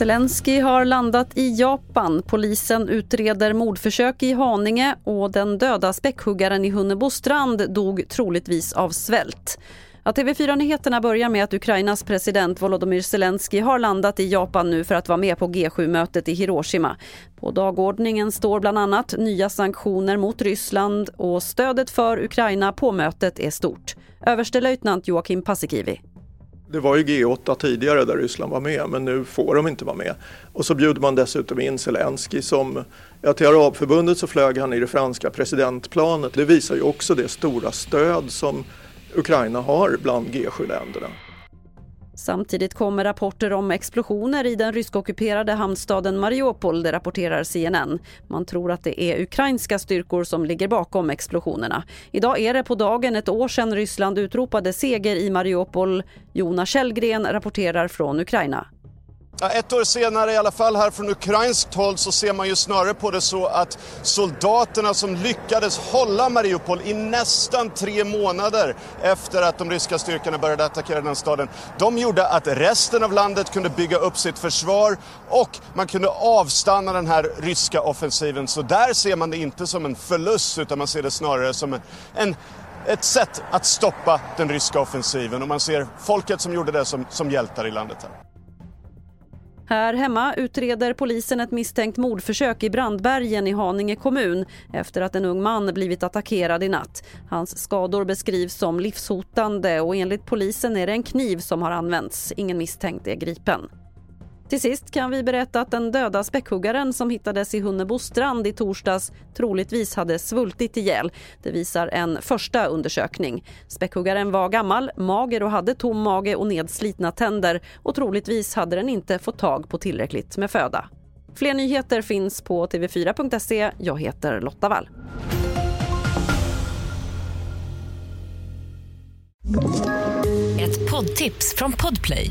Zelensky har landat i Japan. Polisen utreder mordförsök i Haninge och den döda späckhuggaren i Hunnebostrand dog troligtvis av svält. Ja, TV4-nyheterna börjar med att Ukrainas president Volodymyr Zelensky har landat i Japan nu för att vara med på G7-mötet i Hiroshima. På dagordningen står bland annat nya sanktioner mot Ryssland och stödet för Ukraina på mötet är stort. Överstelöjtnant Joakim Paasikivi. Det var ju G8 tidigare där Ryssland var med men nu får de inte vara med. Och så bjuder man dessutom in Zelensky som, ja till Arabförbundet så flög han i det franska presidentplanet. Det visar ju också det stora stöd som Ukraina har bland G7-länderna. Samtidigt kommer rapporter om explosioner i den ryskockuperade hamnstaden Mariupol, det rapporterar CNN. Man tror att det är ukrainska styrkor som ligger bakom explosionerna. Idag är det på dagen ett år sedan Ryssland utropade seger i Mariupol. Jona Källgren rapporterar från Ukraina. Ja, ett år senare, i alla fall här från ukrainskt håll, så ser man ju snarare på det så att soldaterna som lyckades hålla Mariupol i nästan tre månader efter att de ryska styrkorna började attackera den staden, de gjorde att resten av landet kunde bygga upp sitt försvar och man kunde avstanna den här ryska offensiven. Så där ser man det inte som en förlust utan man ser det snarare som en, en ett sätt att stoppa den ryska offensiven och man ser folket som gjorde det som, som hjältar i landet här. Här hemma utreder polisen ett misstänkt mordförsök i Brandbergen i Haninge kommun efter att en ung man blivit attackerad i natt. Hans skador beskrivs som livshotande och enligt polisen är det en kniv som har använts. Ingen misstänkt är gripen. Till sist kan vi berätta att den döda späckhuggaren som hittades i Hunnebo strand i torsdags troligtvis hade svultit ihjäl. Det visar en första undersökning. Späckhuggaren var gammal, mager och hade tom mage och nedslitna tänder och troligtvis hade den inte fått tag på tillräckligt med föda. Fler nyheter finns på tv4.se. Jag heter Lotta Wall. Ett poddtips från Podplay.